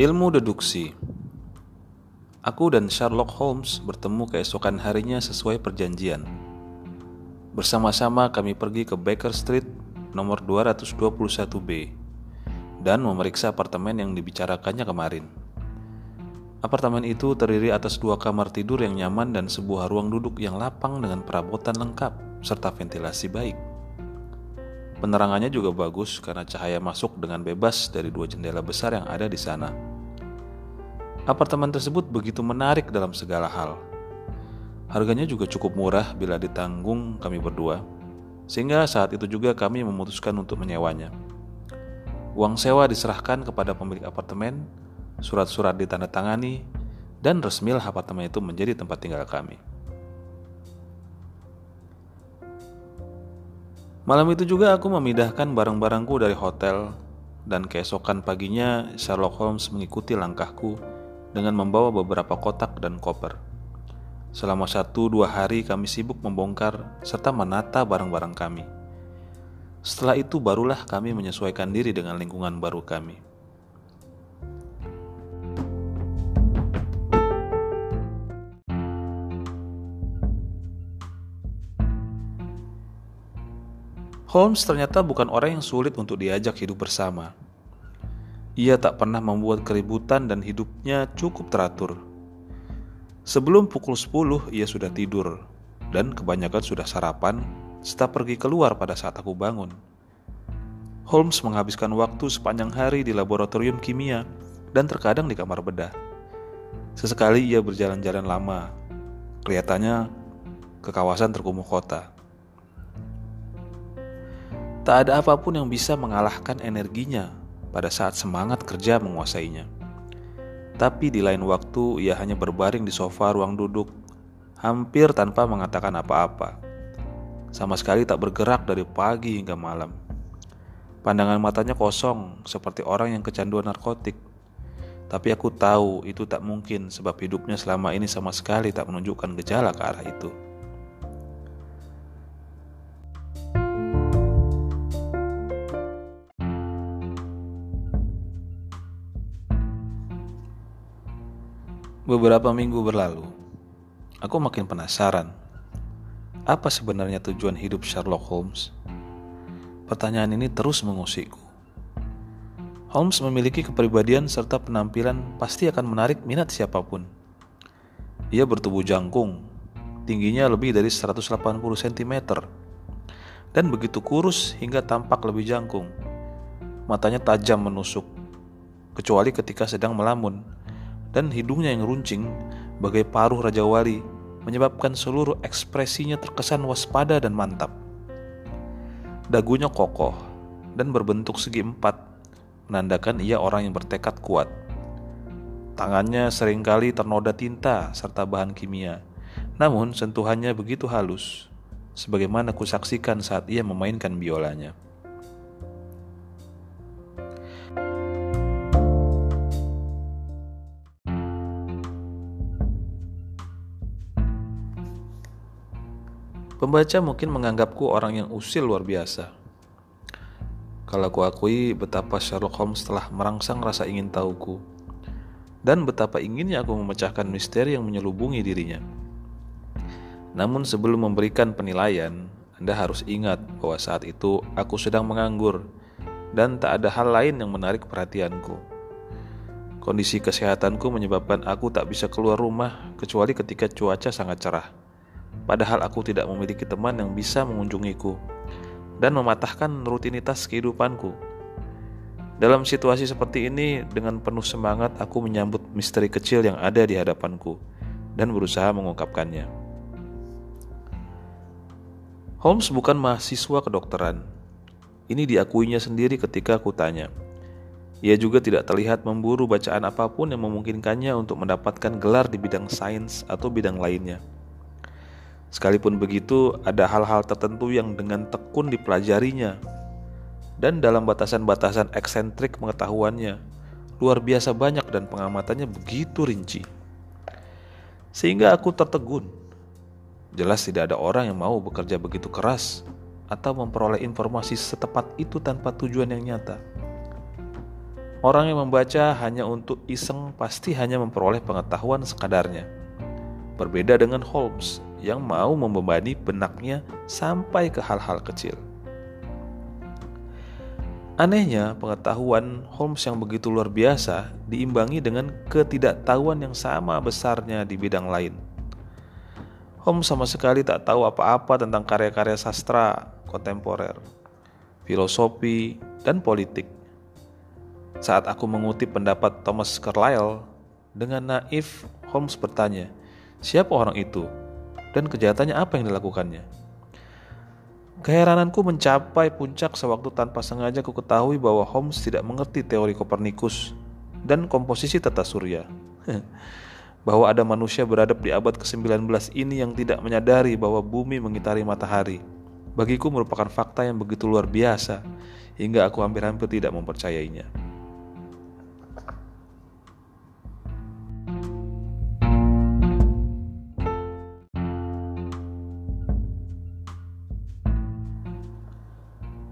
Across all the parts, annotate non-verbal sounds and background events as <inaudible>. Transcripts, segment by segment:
Ilmu deduksi Aku dan Sherlock Holmes bertemu keesokan harinya sesuai perjanjian. Bersama-sama kami pergi ke Baker Street nomor 221B dan memeriksa apartemen yang dibicarakannya kemarin. Apartemen itu terdiri atas dua kamar tidur yang nyaman dan sebuah ruang duduk yang lapang dengan perabotan lengkap serta ventilasi baik. Penerangannya juga bagus karena cahaya masuk dengan bebas dari dua jendela besar yang ada di sana. Apartemen tersebut begitu menarik dalam segala hal. Harganya juga cukup murah bila ditanggung kami berdua, sehingga saat itu juga kami memutuskan untuk menyewanya. Uang sewa diserahkan kepada pemilik apartemen, surat-surat ditandatangani, dan resmilah apartemen itu menjadi tempat tinggal kami. Malam itu juga aku memindahkan barang-barangku dari hotel dan keesokan paginya Sherlock Holmes mengikuti langkahku dengan membawa beberapa kotak dan koper. Selama satu dua hari kami sibuk membongkar serta menata barang-barang kami. Setelah itu barulah kami menyesuaikan diri dengan lingkungan baru kami. Holmes ternyata bukan orang yang sulit untuk diajak hidup bersama. Ia tak pernah membuat keributan dan hidupnya cukup teratur. Sebelum pukul 10 ia sudah tidur dan kebanyakan sudah sarapan serta pergi keluar pada saat aku bangun. Holmes menghabiskan waktu sepanjang hari di laboratorium kimia dan terkadang di kamar bedah. Sesekali ia berjalan-jalan lama. Kelihatannya ke kawasan terkumuh kota. Tak ada apa pun yang bisa mengalahkan energinya pada saat semangat kerja menguasainya. Tapi di lain waktu ia hanya berbaring di sofa ruang duduk, hampir tanpa mengatakan apa-apa. Sama sekali tak bergerak dari pagi hingga malam. Pandangan matanya kosong seperti orang yang kecanduan narkotik. Tapi aku tahu itu tak mungkin sebab hidupnya selama ini sama sekali tak menunjukkan gejala ke arah itu. Beberapa minggu berlalu, aku makin penasaran. Apa sebenarnya tujuan hidup Sherlock Holmes? Pertanyaan ini terus mengusikku. Holmes memiliki kepribadian serta penampilan pasti akan menarik minat siapa pun. Ia bertubuh jangkung, tingginya lebih dari 180 cm, dan begitu kurus hingga tampak lebih jangkung. Matanya tajam menusuk, kecuali ketika sedang melamun dan hidungnya yang runcing bagai paruh Raja Wali menyebabkan seluruh ekspresinya terkesan waspada dan mantap. Dagunya kokoh dan berbentuk segi empat, menandakan ia orang yang bertekad kuat. Tangannya sering kali ternoda tinta serta bahan kimia, namun sentuhannya begitu halus, sebagaimana kusaksikan saat ia memainkan biolanya. Pembaca mungkin menganggapku orang yang usil luar biasa. Kalau aku akui betapa Sherlock Holmes telah merangsang rasa ingin tahuku dan betapa inginnya aku memecahkan misteri yang menyelubungi dirinya. Namun sebelum memberikan penilaian, Anda harus ingat bahwa saat itu aku sedang menganggur dan tak ada hal lain yang menarik perhatianku. Kondisi kesehatanku menyebabkan aku tak bisa keluar rumah kecuali ketika cuaca sangat cerah padahal aku tidak memiliki teman yang bisa mengunjungiku dan mematahkan rutinitas kehidupanku. Dalam situasi seperti ini, dengan penuh semangat aku menyambut misteri kecil yang ada di hadapanku dan berusaha mengungkapkannya. Holmes bukan mahasiswa kedokteran. Ini diakuinya sendiri ketika aku tanya. Ia juga tidak terlihat memburu bacaan apa pun yang memungkinkannya untuk mendapatkan gelar di bidang sains atau bidang lainnya. Sekalipun begitu, ada hal-hal tertentu yang dengan tekun dipelajarinya, dan dalam batasan-batasan eksentrik pengetahuannya, luar biasa banyak dan pengamatannya begitu rinci. Sehingga aku tertegun. Jelas tidak ada orang yang mau bekerja begitu keras atau memperoleh informasi setepat itu tanpa tujuan yang nyata. Orang yang membaca hanya untuk iseng pasti hanya memperoleh pengetahuan sekadarnya. Berbeda dengan Holmes yang mau membebani benaknya sampai ke hal-hal kecil. Anehnya, pengetahuan Holmes yang begitu luar biasa diimbangi dengan ketidaktahuan yang sama besarnya di bidang lain. Holmes sama sekali tak tahu apa-apa tentang karya-karya sastra kontemporer, filosofi, dan politik saat aku mengutip pendapat Thomas Carlyle, dengan naif Holmes bertanya, siapa orang itu dan kejahatannya apa yang dilakukannya? Keherananku mencapai puncak sewaktu tanpa sengaja ku ketahui bahwa Holmes tidak mengerti teori Kopernikus dan komposisi tata surya. <laughs> bahwa ada manusia beradab di abad ke-19 ini yang tidak menyadari bahwa bumi mengitari matahari. Bagiku merupakan fakta yang begitu luar biasa hingga aku hampir-hampir tidak mempercayainya.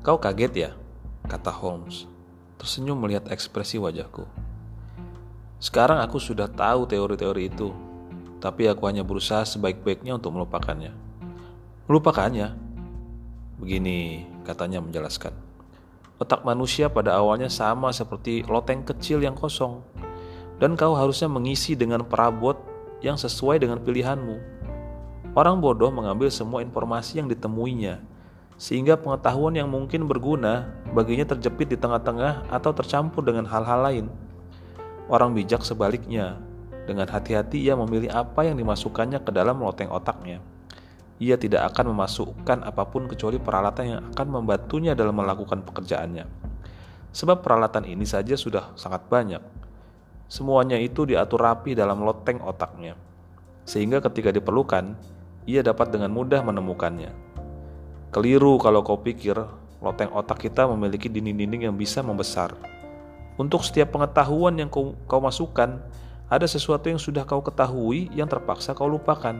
Kau kaget ya? kata Holmes, tersenyum melihat ekspresi wajahku. Sekarang aku sudah tahu teori-teori itu, tapi aku hanya berusaha sebaik-baiknya untuk melupakannya. Melupakannya? Begini, katanya menjelaskan. Otak manusia pada awalnya sama seperti loteng kecil yang kosong, dan kau harusnya mengisi dengan perabot yang sesuai dengan pilihanmu. Orang bodoh mengambil semua informasi yang ditemuinya sehingga pengetahuan yang mungkin berguna baginya terjepit di tengah-tengah atau tercampur dengan hal-hal lain. Orang bijak sebaliknya, dengan hati-hati ia memilih apa yang dimasukkannya ke dalam loteng otaknya. Ia tidak akan memasukkan apa pun kecuali peralatan yang akan membantunya dalam melakukan pekerjaannya. Sebab peralatan ini saja sudah sangat banyak. Semuanya itu diatur rapi dalam loteng otaknya. Sehingga ketika diperlukan, ia dapat dengan mudah menemukannya. Keliru kalau kau pikir loteng otak kita memiliki dinding-dinding yang bisa membesar. Untuk setiap pengetahuan yang kau, kau masukkan, ada sesuatu yang sudah kau ketahui yang terpaksa kau lupakan.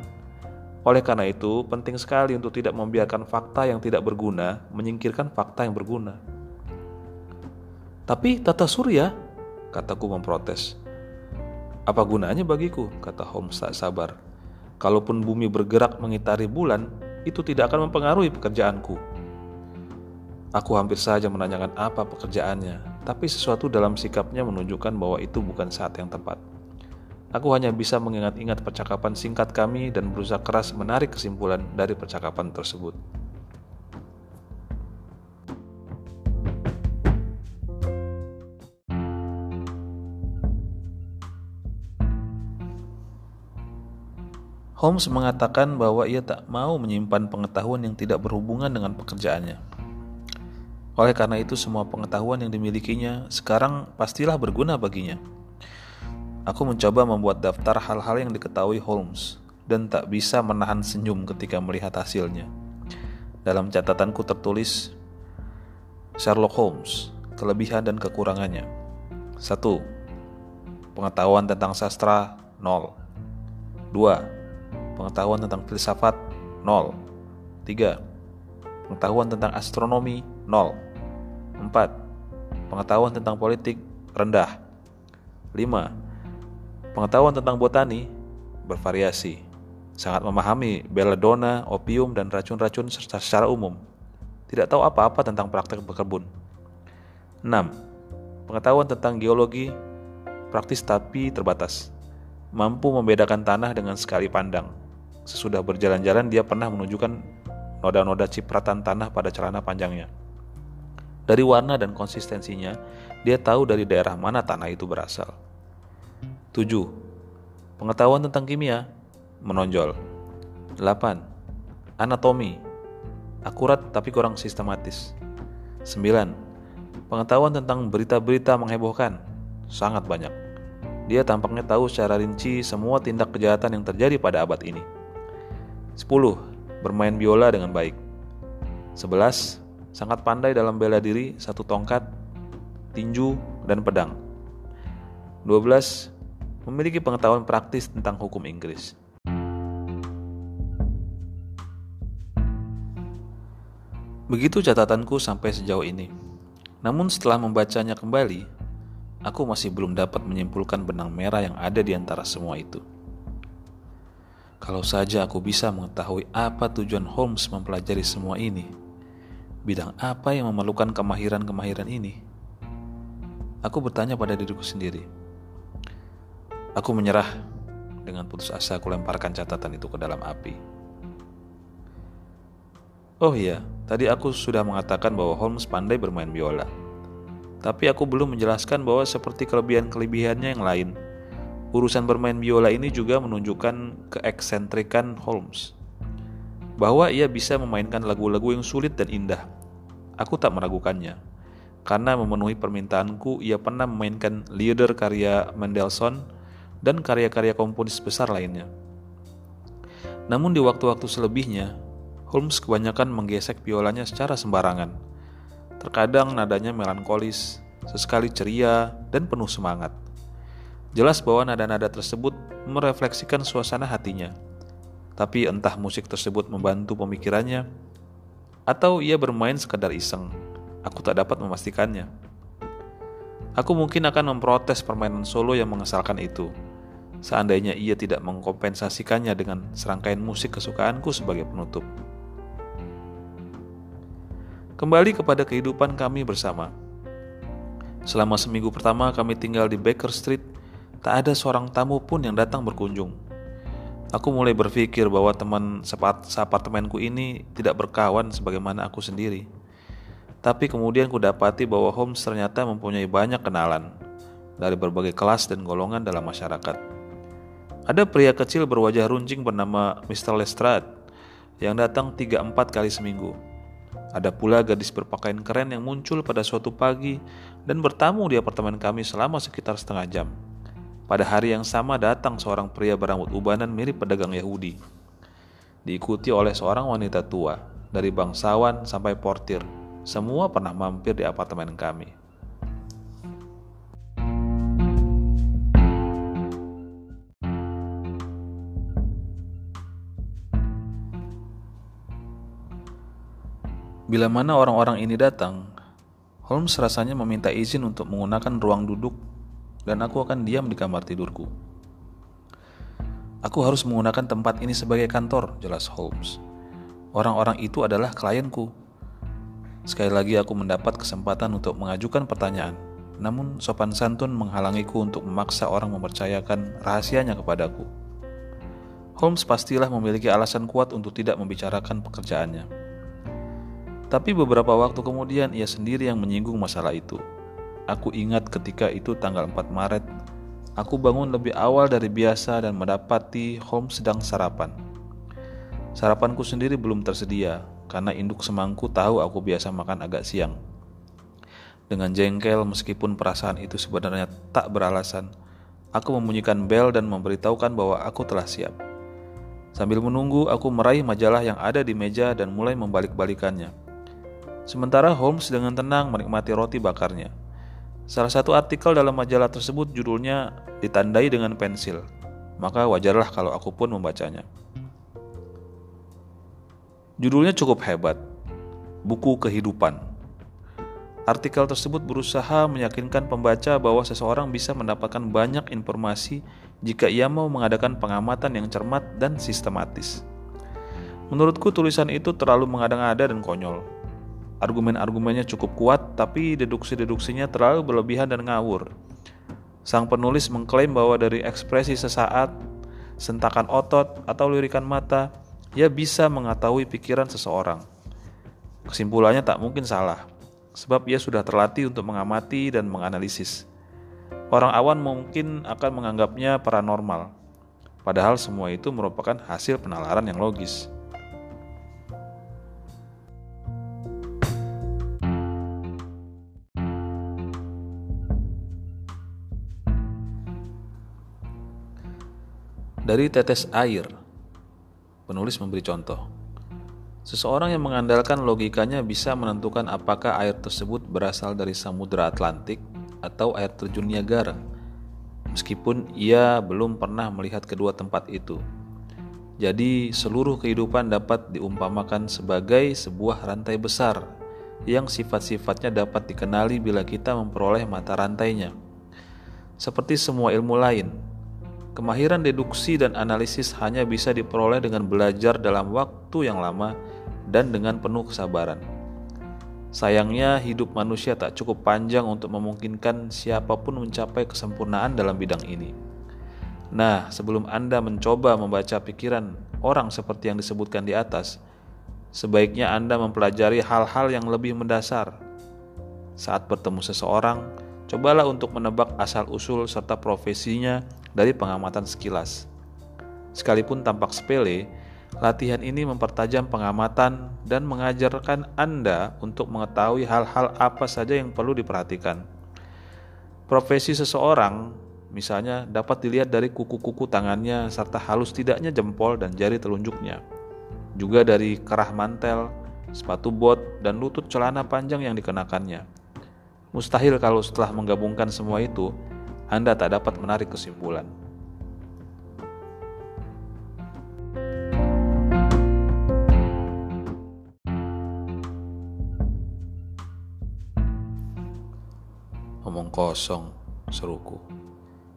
Oleh karena itu, penting sekali untuk tidak membiarkan fakta yang tidak berguna menyingkirkan fakta yang berguna. Tapi tata surya, kataku memprotes. Apa gunanya bagiku, kata Holmes tak sabar. Kalaupun bumi bergerak mengitari bulan, itu tidak akan mempengaruhi pekerjaanku. Aku hampir saja menanyakan apa pekerjaannya, tapi sesuatu dalam sikapnya menunjukkan bahwa itu bukan saat yang tepat. Aku hanya bisa mengingat-ingat percakapan singkat kami dan berusaha keras menarik kesimpulan dari percakapan tersebut. Holmes mengatakan bahwa ia tak mau menyimpan pengetahuan yang tidak berhubungan dengan pekerjaannya. Oleh karena itu, semua pengetahuan yang dimilikinya sekarang pastilah berguna baginya. Aku mencoba membuat daftar hal-hal yang diketahui Holmes dan tak bisa menahan senyum ketika melihat hasilnya. Dalam catatanku tertulis Sherlock Holmes, kelebihan dan kekurangannya. 1. Pengetahuan tentang sastra 0. 2 Pengetahuan tentang filsafat 0. 3. Pengetahuan tentang astronomi 0. 4. Pengetahuan tentang politik rendah. 5. Pengetahuan tentang botani bervariasi. Sangat memahami belladonna, opium, dan racun-racun secara umum. Tidak tahu apa-apa tentang praktek berkebun. 6. Pengetahuan tentang geologi praktis tapi terbatas. Mampu membedakan tanah dengan sekali pandang Sesudah berjalan-jalan dia pernah menunjukkan noda-noda cipratan tanah pada celana panjangnya. Dari warna dan konsistensinya, dia tahu dari daerah mana tanah itu berasal. 7. Pengetahuan tentang kimia menonjol. 8. Anatomi akurat tapi kurang sistematis. 9. Pengetahuan tentang berita-berita menghebohkan sangat banyak. Dia tampaknya tahu secara rinci semua tindak kejahatan yang terjadi pada abad ini. 10. Bermain biola dengan baik. 11. Sangat pandai dalam bela diri, satu tongkat, tinju, dan pedang. 12. Memiliki pengetahuan praktis tentang hukum Inggris. Begitu catatanku sampai sejauh ini. Namun setelah membacanya kembali, aku masih belum dapat menyimpulkan benang merah yang ada di antara semua itu. Kalau saja aku bisa mengetahui apa tujuan Holmes mempelajari semua ini, bidang apa yang memerlukan kemahiran-kemahiran ini, aku bertanya pada diriku sendiri. Aku menyerah dengan putus asa aku lemparkan catatan itu ke dalam api. Oh iya, tadi aku sudah mengatakan bahwa Holmes pandai bermain biola. Tapi aku belum menjelaskan bahwa seperti kelebihan-kelebihannya yang lain, Urusan bermain biola ini juga menunjukkan keeksentrikan Holmes. Bahwa ia bisa memainkan lagu-lagu yang sulit dan indah. Aku tak meragukannya. Karena memenuhi permintaanku, ia pernah memainkan Lieder karya Mendelssohn dan karya-karya komponis besar lainnya. Namun di waktu-waktu selebihnya, Holmes kebanyakan menggesek biolanya secara sembarangan. Terkadang nadanya melankolis, sesekali ceria, dan penuh semangat. Jelas bahwa nada-nada tersebut merefleksikan suasana hatinya. Tapi entah musik tersebut membantu pemikirannya atau ia bermain sekadar iseng. Aku tak dapat memastikannya. Aku mungkin akan memprotes permainan solo yang mengesalkan itu. Seandainya ia tidak mengkompensasikannya dengan serangkaian musik kesukaanku sebagai penutup. Kembali kepada kehidupan kami bersama. Selama seminggu pertama kami tinggal di Baker Street Tak ada seorang tamu pun yang datang berkunjung. Aku mulai berpikir bahwa teman seapartemenku ini tidak berkawan sebagaimana aku sendiri. Tapi kemudian ku dapati bahwa Holmes ternyata mempunyai banyak kenalan dari berbagai kelas dan golongan dalam masyarakat. Ada pria kecil berwajah runcing bernama Mr. Lestrade yang datang 3-4 kali seminggu. Ada pula gadis berpakaian keren yang muncul pada suatu pagi dan bertamu di apartemen kami selama sekitar setengah jam. Pada hari yang sama datang seorang pria berambut ubanan mirip pedagang Yahudi. Diikuti oleh seorang wanita tua, dari bangsawan sampai portir. Semua pernah mampir di apartemen kami. Bila mana orang-orang ini datang, Holmes rasanya meminta izin untuk menggunakan ruang duduk dan aku akan diam di kamar tidurku. Aku harus menggunakan tempat ini sebagai kantor, jelas Holmes. Orang-orang itu adalah klienku. Sekali lagi aku mendapat kesempatan untuk mengajukan pertanyaan, namun sopan santun menghalangiku untuk memaksa orang mempercayakan rahasianya kepadaku. Holmes pastilah memiliki alasan kuat untuk tidak membicarakan pekerjaannya. Tapi beberapa waktu kemudian ia sendiri yang menyinggung masalah itu. Aku ingat ketika itu tanggal 4 Maret, aku bangun lebih awal dari biasa dan mendapati Holmes sedang sarapan. Sarapanku sendiri belum tersedia karena induk semangku tahu aku biasa makan agak siang. Dengan jengkel meskipun perasaan itu sebenarnya tak beralasan, aku membunyikan bel dan memberitahukan bahwa aku telah siap. Sambil menunggu, aku meraih majalah yang ada di meja dan mulai membalik-balikannya. Sementara Holmes dengan tenang menikmati roti bakarnya. Salah satu artikel dalam majalah tersebut judulnya ditandai dengan pensil, maka wajarlah kalau aku pun membacanya. Judulnya cukup hebat, buku kehidupan. Artikel tersebut berusaha meyakinkan pembaca bahwa seseorang bisa mendapatkan banyak informasi jika ia mau mengadakan pengamatan yang cermat dan sistematis. Menurutku tulisan itu terlalu mengada-ngada dan konyol Argumen-argumennya cukup kuat, tapi deduksi-deduksinya terlalu berlebihan dan ngawur. Sang penulis mengklaim bahwa dari ekspresi sesaat, sentakan otot, atau lirikan mata, ia bisa mengetahui pikiran seseorang. Kesimpulannya tak mungkin salah, sebab ia sudah terlatih untuk mengamati dan menganalisis. Orang awan mungkin akan menganggapnya paranormal, padahal semua itu merupakan hasil penalaran yang logis. Dari tetes air, penulis memberi contoh. Seseorang yang mengandalkan logikanya bisa menentukan apakah air tersebut berasal dari Samudra Atlantik atau air terjun Niagara, meskipun ia belum pernah melihat kedua tempat itu. Jadi, seluruh kehidupan dapat diumpamakan sebagai sebuah rantai besar yang sifat-sifatnya dapat dikenali bila kita memperoleh mata rantainya. Seperti semua ilmu lain, kemahiran deduksi dan analisis hanya bisa diperoleh dengan belajar dalam waktu yang lama dan dengan penuh kesabaran. Sayangnya, hidup manusia tak cukup panjang untuk memungkinkan siapa pun mencapai kesempurnaan dalam bidang ini. Nah, sebelum Anda mencoba membaca pikiran orang seperti yang disebutkan di atas, sebaiknya Anda mempelajari hal-hal yang lebih mendasar. Saat bertemu seseorang, cobalah untuk menebak asal-usul serta profesinya dari pengamatan sekilas. Sekalipun tampak sepele, latihan ini mempertajam pengamatan dan mengajarkan Anda untuk mengetahui hal-hal apa saja yang perlu diperhatikan. Profesi seseorang, misalnya, dapat dilihat dari kuku-kuku tangannya serta halus tidaknya jempol dan jari telunjuknya. Juga dari kerah mantel, sepatu bot, dan lutut celana panjang yang dikenakannya. Mustahil kalau setelah menggabungkan semua itu, anda tak dapat menarik kesimpulan. Omong kosong, seruku.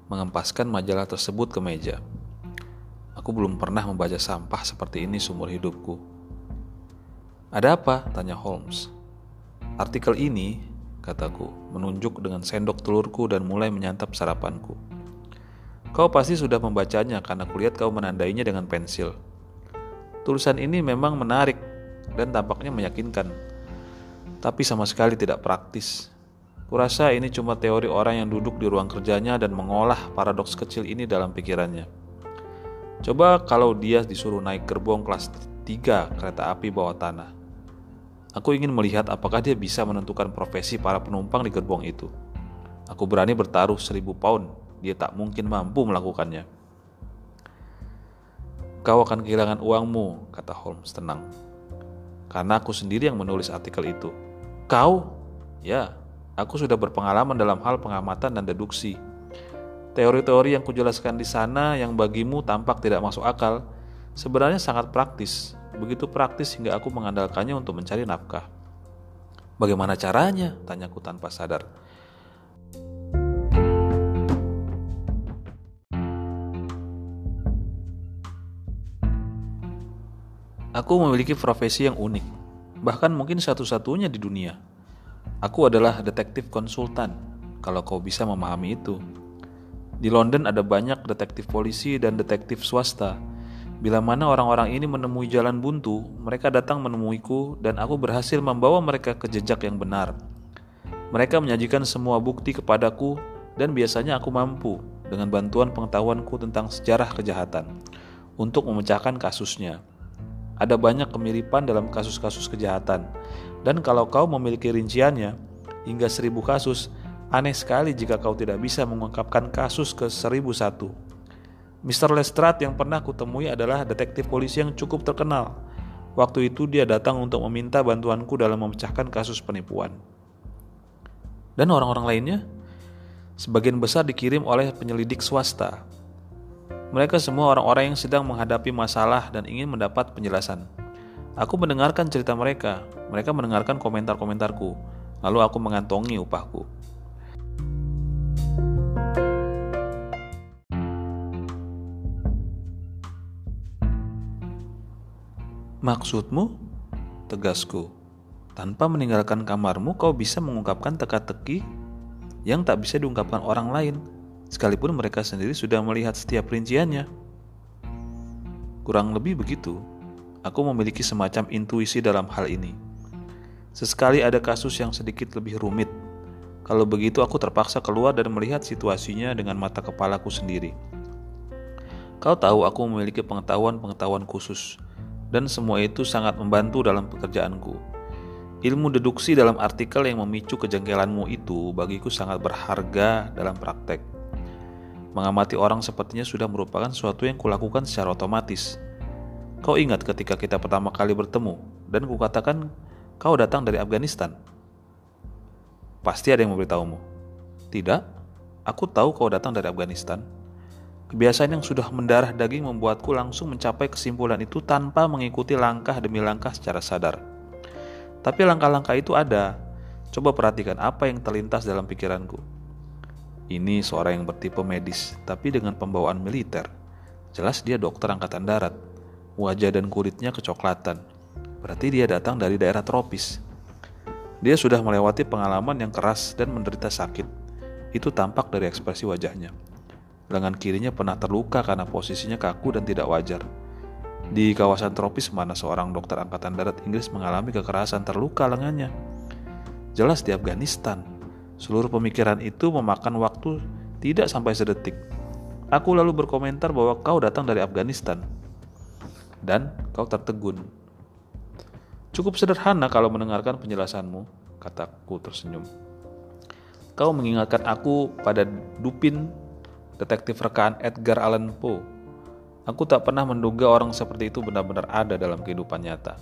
Mengempaskan majalah tersebut ke meja. Aku belum pernah membaca sampah seperti ini seumur hidupku. Ada apa? Tanya Holmes. Artikel ini kataku, menunjuk dengan sendok telurku dan mulai menyantap sarapanku. Kau pasti sudah membacanya karena kulihat kau menandainya dengan pensil. Tulisan ini memang menarik dan tampaknya meyakinkan, tapi sama sekali tidak praktis. Kurasa ini cuma teori orang yang duduk di ruang kerjanya dan mengolah paradoks kecil ini dalam pikirannya. Coba kalau dia disuruh naik gerbong kelas 3 kereta api bawah tanah. Aku ingin melihat apakah dia bisa menentukan profesi para penumpang di gerbong itu. Aku berani bertaruh seribu pound, dia tak mungkin mampu melakukannya. Kau akan kehilangan uangmu, kata Holmes tenang. Karena aku sendiri yang menulis artikel itu. Kau? Ya, aku sudah berpengalaman dalam hal pengamatan dan deduksi. Teori-teori yang kujelaskan di sana yang bagimu tampak tidak masuk akal, sebenarnya sangat praktis Begitu praktis hingga aku mengandalkannya untuk mencari nafkah. Bagaimana caranya? Tanyaku tanpa sadar. Aku memiliki profesi yang unik, bahkan mungkin satu-satunya di dunia. Aku adalah detektif konsultan, kalau kau bisa memahami itu. Di London ada banyak detektif polisi dan detektif swasta Bila mana orang-orang ini menemui jalan buntu, mereka datang menemuiku dan aku berhasil membawa mereka ke jejak yang benar. Mereka menyajikan semua bukti kepadaku dan biasanya aku mampu dengan bantuan pengetahuanku tentang sejarah kejahatan untuk memecahkan kasusnya. Ada banyak kemiripan dalam kasus-kasus kejahatan dan kalau kau memiliki rinciannya hingga seribu kasus, aneh sekali jika kau tidak bisa mengungkapkan kasus ke seribu satu. Mr. Lestrade yang pernah kutemui adalah detektif polisi yang cukup terkenal. Waktu itu dia datang untuk meminta bantuanku dalam memecahkan kasus penipuan. Dan orang-orang lainnya? Sebagian besar dikirim oleh penyelidik swasta. Mereka semua orang-orang yang sedang menghadapi masalah dan ingin mendapat penjelasan. Aku mendengarkan cerita mereka, mereka mendengarkan komentar-komentarku, lalu aku mengantongi upahku. Maksudmu? Tegasku. Tanpa meninggalkan kamarmu, kau bisa mengungkapkan teka-teki yang tak bisa diungkapkan orang lain, sekalipun mereka sendiri sudah melihat setiap rinciannya. Kurang lebih begitu, aku memiliki semacam intuisi dalam hal ini. Sesekali ada kasus yang sedikit lebih rumit. Kalau begitu, aku terpaksa keluar dan melihat situasinya dengan mata kepalaku sendiri. Kau tahu, aku memiliki pengetahuan-pengetahuan khusus dan semua itu sangat membantu dalam pekerjaanku. Ilmu deduksi dalam artikel yang memicu kejengkelanmu itu bagiku sangat berharga dalam praktek. Mengamati orang sepertinya sudah merupakan sesuatu yang kulakukan secara otomatis. Kau ingat ketika kita pertama kali bertemu dan kukatakan kau datang dari Afghanistan? Pasti ada yang memberitahumu. Tidak, aku tahu kau datang dari Afghanistan. Kebiasaan yang sudah mendarah daging membuatku langsung mencapai kesimpulan itu tanpa mengikuti langkah demi langkah secara sadar. Tapi langkah-langkah itu ada. Coba perhatikan apa yang terlintas dalam pikiranku. Ini seorang yang bertipe medis, tapi dengan pembawaan militer. Jelas dia dokter angkatan darat. Wajah dan kulitnya kecoklatan. Berarti dia datang dari daerah tropis. Dia sudah melewati pengalaman yang keras dan menderita sakit. Itu tampak dari ekspresi wajahnya. Lengan kirinya pernah terluka karena posisinya kaku dan tidak wajar. Di kawasan tropis mana seorang dokter angkatan darat Inggris mengalami kekerasan terluka lengannya. Jelas di Afghanistan, Seluruh pemikiran itu memakan waktu tidak sampai sedetik. Aku lalu berkomentar bahwa kau datang dari Afghanistan. Dan kau tertegun. Cukup sederhana kalau mendengarkan penjelasanmu, kataku tersenyum. Kau mengingatkan aku pada Dupin, detektif rekaan Edgar Allan Poe. Aku tak pernah menduga orang seperti itu benar-benar ada dalam kehidupan nyata.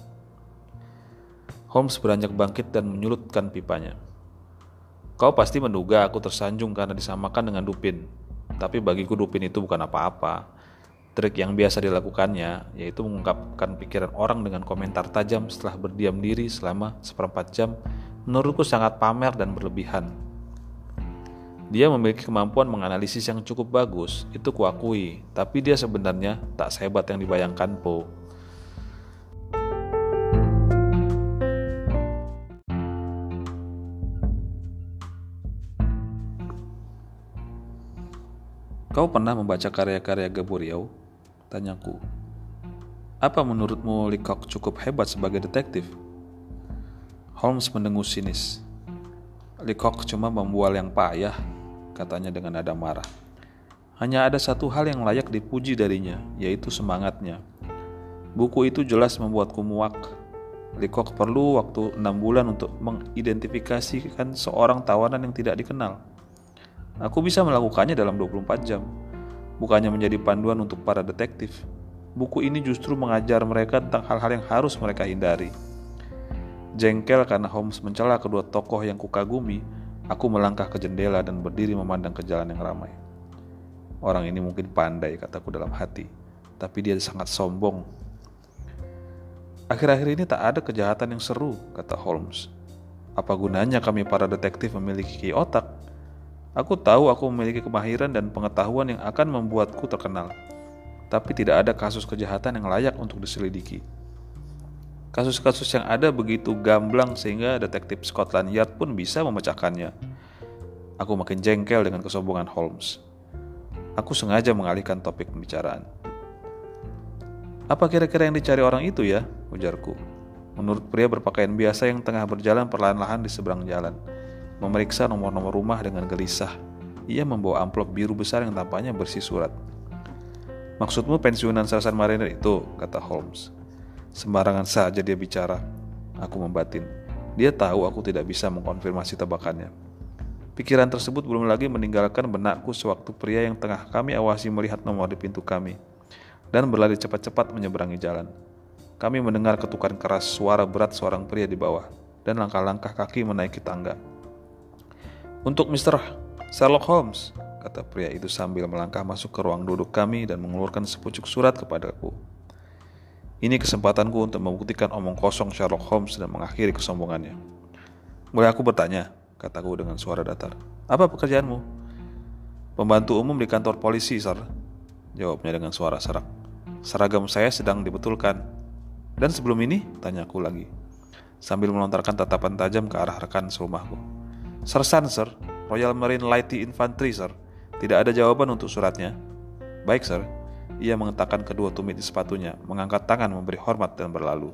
Holmes beranjak bangkit dan menyulutkan pipanya. Kau pasti menduga aku tersanjung karena disamakan dengan Dupin. Tapi bagiku Dupin itu bukan apa-apa. Trik yang biasa dilakukannya yaitu mengungkapkan pikiran orang dengan komentar tajam setelah berdiam diri selama seperempat jam menurutku sangat pamer dan berlebihan. Dia memiliki kemampuan menganalisis yang cukup bagus, itu kuakui, tapi dia sebenarnya tak sehebat yang dibayangkan Po. Kau pernah membaca karya-karya Gaboriau? Tanyaku. Apa menurutmu Leacock cukup hebat sebagai detektif? Holmes mendengus sinis. Leacock cuma membual yang payah, katanya dengan nada marah. Hanya ada satu hal yang layak dipuji darinya, yaitu semangatnya. Buku itu jelas membuatku muak. Leacock perlu waktu enam bulan untuk mengidentifikasikan seorang tawanan yang tidak dikenal. Aku bisa melakukannya dalam 24 jam. Bukannya menjadi panduan untuk para detektif. Buku ini justru mengajar mereka tentang hal-hal yang harus mereka hindari. Jengkel karena Holmes mencela kedua tokoh yang kukagumi, aku melangkah ke jendela dan berdiri memandang ke jalan yang ramai. Orang ini mungkin pandai, kataku dalam hati, tapi dia sangat sombong. Akhir-akhir ini tak ada kejahatan yang seru, kata Holmes. Apa gunanya kami para detektif memiliki otak Aku tahu aku memiliki kemahiran dan pengetahuan yang akan membuatku terkenal, tapi tidak ada kasus kejahatan yang layak untuk diselidiki. Kasus-kasus yang ada begitu gamblang sehingga detektif Scotland Yard pun bisa memecahkannya. Aku makin jengkel dengan kesombongan Holmes. Aku sengaja mengalihkan topik pembicaraan. Apa kira-kira yang dicari orang itu ya? Ujarku. Menurut pria berpakaian biasa yang tengah berjalan perlahan-lahan di seberang jalan memeriksa nomor-nomor rumah dengan gelisah. Ia membawa amplop biru besar yang tampaknya bersih surat. Maksudmu pensiunan Sarsan Mariner itu, kata Holmes. Sembarangan saja dia bicara. Aku membatin. Dia tahu aku tidak bisa mengkonfirmasi tebakannya. Pikiran tersebut belum lagi meninggalkan benakku sewaktu pria yang tengah kami awasi melihat nomor di pintu kami dan berlari cepat-cepat menyeberangi jalan. Kami mendengar ketukan keras suara berat seorang pria di bawah dan langkah-langkah kaki menaiki tangga. Untuk Mr. Sherlock Holmes, kata pria itu sambil melangkah masuk ke ruang duduk kami dan mengeluarkan sepucuk surat kepadaku. Ini kesempatanku untuk membuktikan omong kosong Sherlock Holmes dan mengakhiri kesombongannya. Boleh aku bertanya? Kataku dengan suara datar. Apa pekerjaanmu? Pembantu umum di kantor polisi, sir. Jawabnya dengan suara serak. Seragam saya sedang dibetulkan. Dan sebelum ini? Tanyaku lagi. Sambil melontarkan tatapan tajam ke arah rekan serumahku. Sersan, Sir. Royal Marine Light Infantry, Sir. Tidak ada jawaban untuk suratnya. Baik, Sir. Ia mengetakkan kedua tumit di sepatunya, mengangkat tangan memberi hormat dan berlalu.